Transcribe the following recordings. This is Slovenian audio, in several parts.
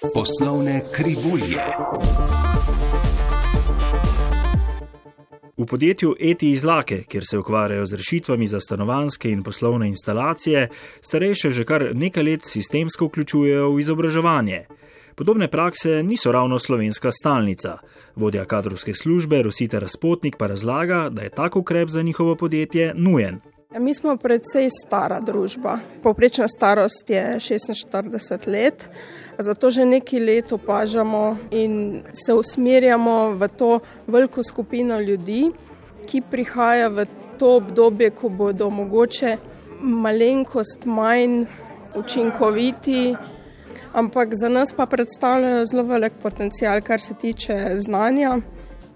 Poslovne krivulje. V podjetju Eti izlake, kjer se ukvarjajo z rešitvami za stanovanske in poslovne instalacije, starejše že kar nekaj let sistemsko vključujejo v izobraževanje. Podobne prakse niso ravno slovenska stalnica. Vodja kadrovske službe Rosita Razpotnik pa razlaga, da je tak ukrep za njihovo podjetje nujen. Mi smo predvsej stara družba. Povprečna starost je 46 let, zato že nekaj let opažamo in se usmerjamo v to veliko skupino ljudi, ki prihaja v to obdobje, ko bodo mogoče malenkost manj učinkoviti ampak za nas pa predstavljajo zelo velik potencial, kar se tiče znanja.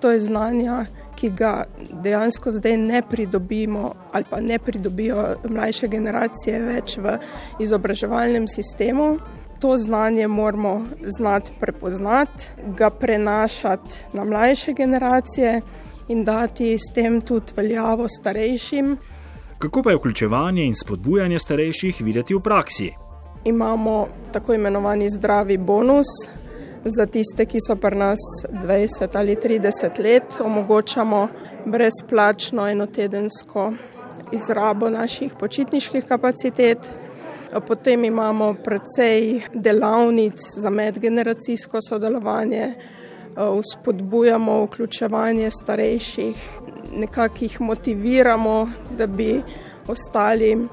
To je znanje, ki ga dejansko zdaj ne pridobimo, ali pa ne pridobijo mlajše generacije več v izobraževalnem sistemu. To znanje moramo znati prepoznati, ga prenašati na mlajše generacije in dati s tem tudi veljavo starejšim. Kako pa je vključevanje in spodbujanje starejših videti v praksi? imamo tako imenovani zdravi bonus. Za tiste, ki so pri nas 20 ali 30 let, omogočamo brezplačno enotedensko izrabo naših počitniških kapacitet. Potem imamo precej delavnic za medgeneracijsko sodelovanje, vzpodbujamo vključevanje starejših, nekako jih motiviramo, da bi ostali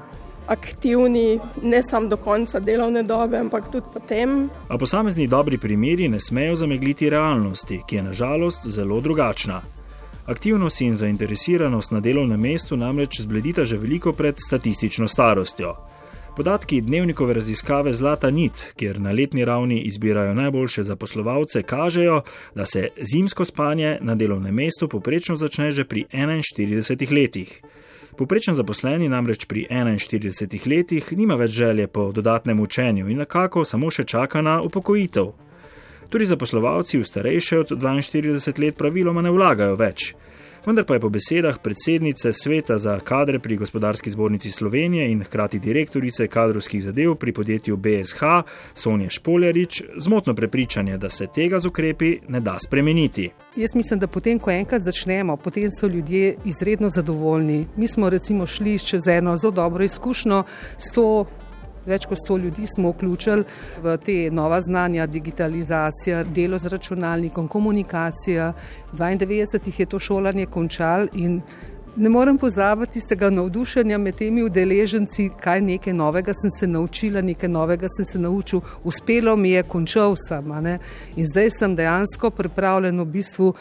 aktivni, ne samo do konca delovne dobe, ampak tudi potem. A posamezni dobri primeri ne smejo zamegliti realnosti, ki je nažalost zelo drugačna. Aktivnost in zainteresiranost na delovnem mestu namreč zbledita že veliko pred statistično starostjo. Podatki dnevnikove raziskave Zlata nit, kjer na letni ravni izbirajo najboljše zaposlovalce, kažejo, da se zimsko spanje na delovnem mestu poprečno začne že pri 41 letih. Poprečen zaposleni namreč pri 41 letih nima več želje po dodatnem učenju in nekako samo še čaka na upokojitev. Tudi zaposlovalci v starejše od 42 let praviloma ne vlagajo več vendar pa je po besedah predsednice sveta za kadre pri gospodarski zbornici Slovenije in hkrati direktorice kadrovskih zadev pri podjetju BSH Sonja Špoljarič zmotno prepričanje, da se tega z ukrepi ne da spremeniti. Jaz mislim, da potem, ko enkrat začnemo, potem so ljudje izredno zadovoljni. Mi smo recimo šli čez eno zelo dobro izkušnjo s to Več kot sto ljudi smo vključili v te nova znanja, digitalizacija, delo z računalnikom, komunikacija. 92 jih je to šolanje končal in ne morem pozabiti tistega navdušenja med temi udeleženci, kaj nekaj novega sem se naučila, nekaj novega sem se naučil, uspelo mi je, končal sem. In zdaj sem dejansko pripravljen v bistvu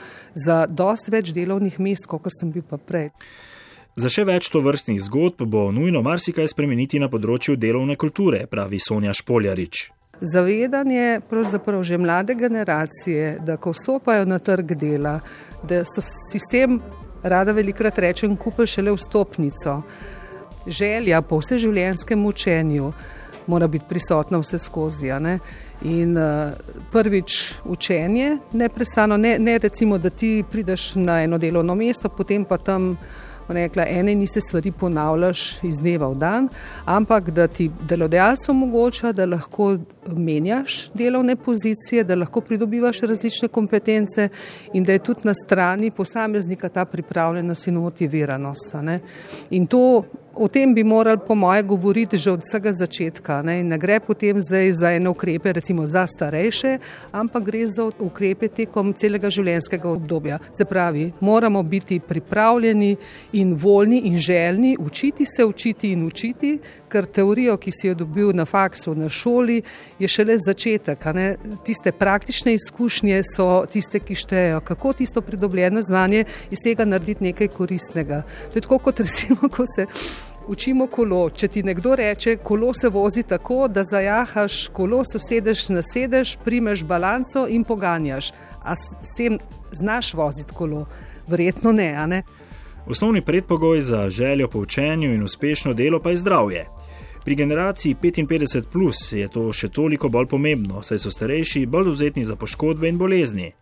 za dost več delovnih mest, kot sem bil pa prej. Za še več to vrstnih zgodb bo nujno marsikaj spremeniti na področju delovne kulture, pravi Sonja Špoljarič. Zavedanje pravzaprav že mlade generacije, da ko vstopajo na trg dela, da so sistem, rada velikrat rečem, kupil šele vstopnico. Želja po vseživljenjskem učenju mora biti prisotna vse skozi. In uh, prvič učenje, neprestano, ne, ne recimo, da ti prideš na eno delovno mesto, potem pa tam rekla, ene in iste stvari ponavljaš iz dneva v dan, ampak da ti delodajalec omogoča, da lahko menjaš delovne pozicije, da lahko pridobivaš različne kompetence in da je tudi na strani posameznika ta pripravljenost in motiviranost. In to O tem bi morali, po moje, govoriti že od vsega začetka. Ne, ne gre potem zdaj za ene ukrepe, recimo za starejše, ampak gre za ukrepe tekom celega življenjskega obdobja. Se pravi, moramo biti pripravljeni in voljni in željni učiti se, učiti in učiti, ker teorijo, ki si jo dobil na faksu, na šoli, je šele začetek. Tiste praktične izkušnje so tiste, ki štejejo, kako tisto pridobljeno znanje iz tega narediti nekaj koristnega. To je tako, kot recimo, ko se. Učimo kolo. Če ti nekdo reče, kolo se vozi tako, da zajahaš kolo, se usedeš na sedež, primeš balanco in poganjaš. A s tem znaš voziti kolo? Verjetno ne, ne. Osnovni predpogoj za željo po učenju in uspešno delo pa je zdravje. Pri generaciji 55 plus je to še toliko bolj pomembno, saj so starejši bolj dovzetni za poškodbe in bolezni.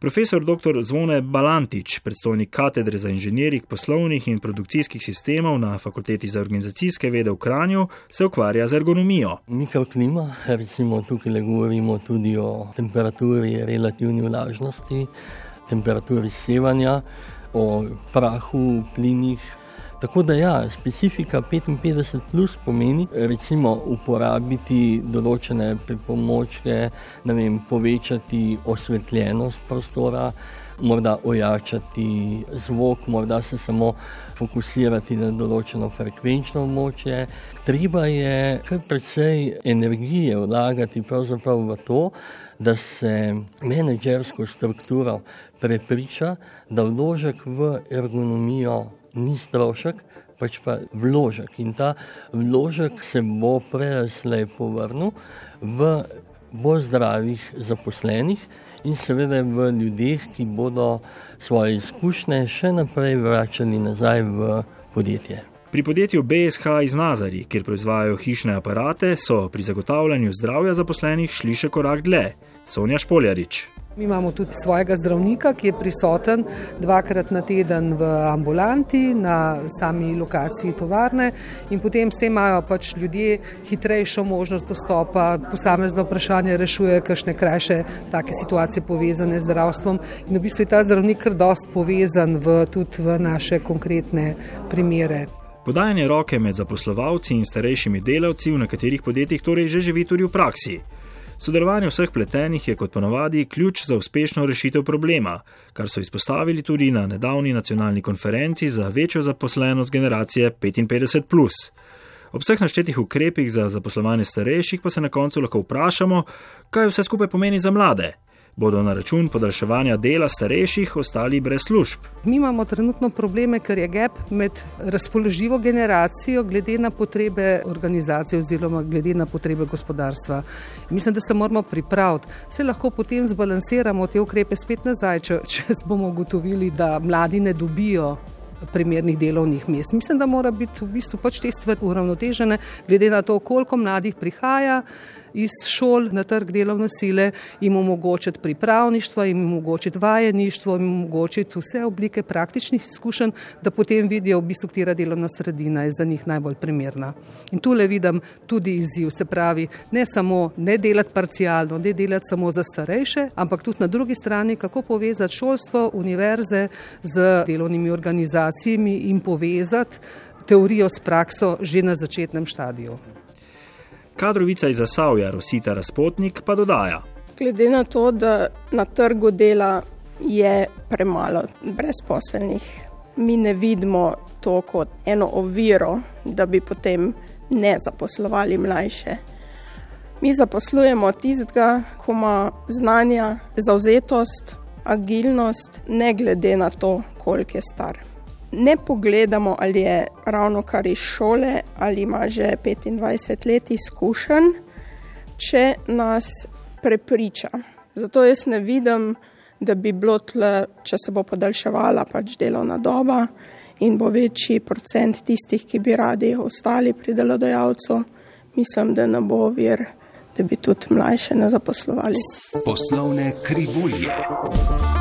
Profesor dr. Zvone Balantič, predstojnik katedre za inženiring poslovnih in produkcijskih sistemov na Fakulteti za organizacijske vede v Kranju, se ukvarja z ergonomijo. Mikroklima, recimo tukaj le govorimo tudi o temperaturi, relativni vlažnosti, temperaturi sevanja, o prahu, plinih, Tako da ja, specifika 55 plus pomeni recimo uporabiti določene pripomočke, vem, povečati osvetljenost prostora, morda ojačati zvok, morda se samo fokusirati na določeno frekvenčno območje. Treba je kar precej energije vlagati pravzaprav v to, da se menedžersko strukturo prepriča, da vložek v ergonomijo ni strošek, pač pa vložek. In ta vložek se bo prejslej povrnil v bolj zdravih zaposlenih in seveda v ljudeh, ki bodo svoje izkušnje še naprej vračali nazaj v podjetje. Pri podjetju BSH iz Nazari, kjer proizvajajo hišne aparate, so pri zagotavljanju zdravja zaposlenih šli še korak dlje. Sonja Špoljarič. Mi imamo tudi svojega zdravnika, ki je prisoten dvakrat na teden v ambulanti, na sami lokaciji tovarne, in potem s tem imajo pač ljudje hitrejšo možnost dostopa, posamezno vprašanje rešuje, kakšne krajše take situacije povezane z zdravstvom. In v bistvu je ta zdravnik kar dost povezan v, tudi v naše konkretne primere. Podajanje roke med zaposlovalci in starejšimi delavci v nekaterih podjetjih torej že živi tudi v praksi. Sodelovanje vseh pletenih je kot ponavadi ključ za uspešno rešitev problema, kar so izpostavili tudi na nedavni nacionalni konferenci za večjo zaposlenost generacije 55. Ob vseh naštetih ukrepih za zaposlovanje starejših pa se na koncu lahko vprašamo, kaj vse skupaj pomeni za mlade bodo na račun podaljševanja dela starejših ostali brez služb. Mi imamo trenutno probleme, ker je gap med razpoložljivo generacijo glede na potrebe organizacije oziroma glede na potrebe gospodarstva. Mislim, da se moramo pripraviti. Se lahko potem zbalansiramo te ukrepe spet nazaj, če, če bomo ugotovili, da mladi ne dobijo primernih delovnih mest. Mislim, da mora biti v bistvu pač te stvari uravnotežene, glede na to, koliko mladih prihaja iz šol na trg delovne sile, jim omogočiti pripravništvo, jim omogočiti vajeništvo, jim omogočiti vse oblike praktičnih izkušenj, da potem vidijo, v bistvu, katera delovna sredina je za njih najbolj primerna. In tu le vidim tudi izziv, se pravi, ne samo ne delati parcialno, ne delati samo za starejše, ampak tudi na drugi strani, kako povezati šolstvo, univerze z delovnimi organizacijami in povezati teorijo s prakso že na začetnem štadiju. Kadrovica iz Zasavja, Rosita Razpotnik, pa dodaja. Glede na to, da na trgu dela je premalo brezposelnih, mi ne vidimo to kot eno oviro, da bi potem ne zaposlovali mlajše. Mi zaposlujemo tistega, ko ima znanja, zauzetost, agilnost, ne glede na to, koliko je star ne pogledamo, ali je ravno kar iz šole ali ima že 25 let izkušenj, če nas prepriča. Zato jaz ne vidim, da bi bilo tle, če se bo podaljševala pač delovna doba in bo večji procent tistih, ki bi radi ostali pri delodajalcu, mislim, da ne bo vir, da bi tudi mlajše ne zaposlovali. Poslovne krivulje.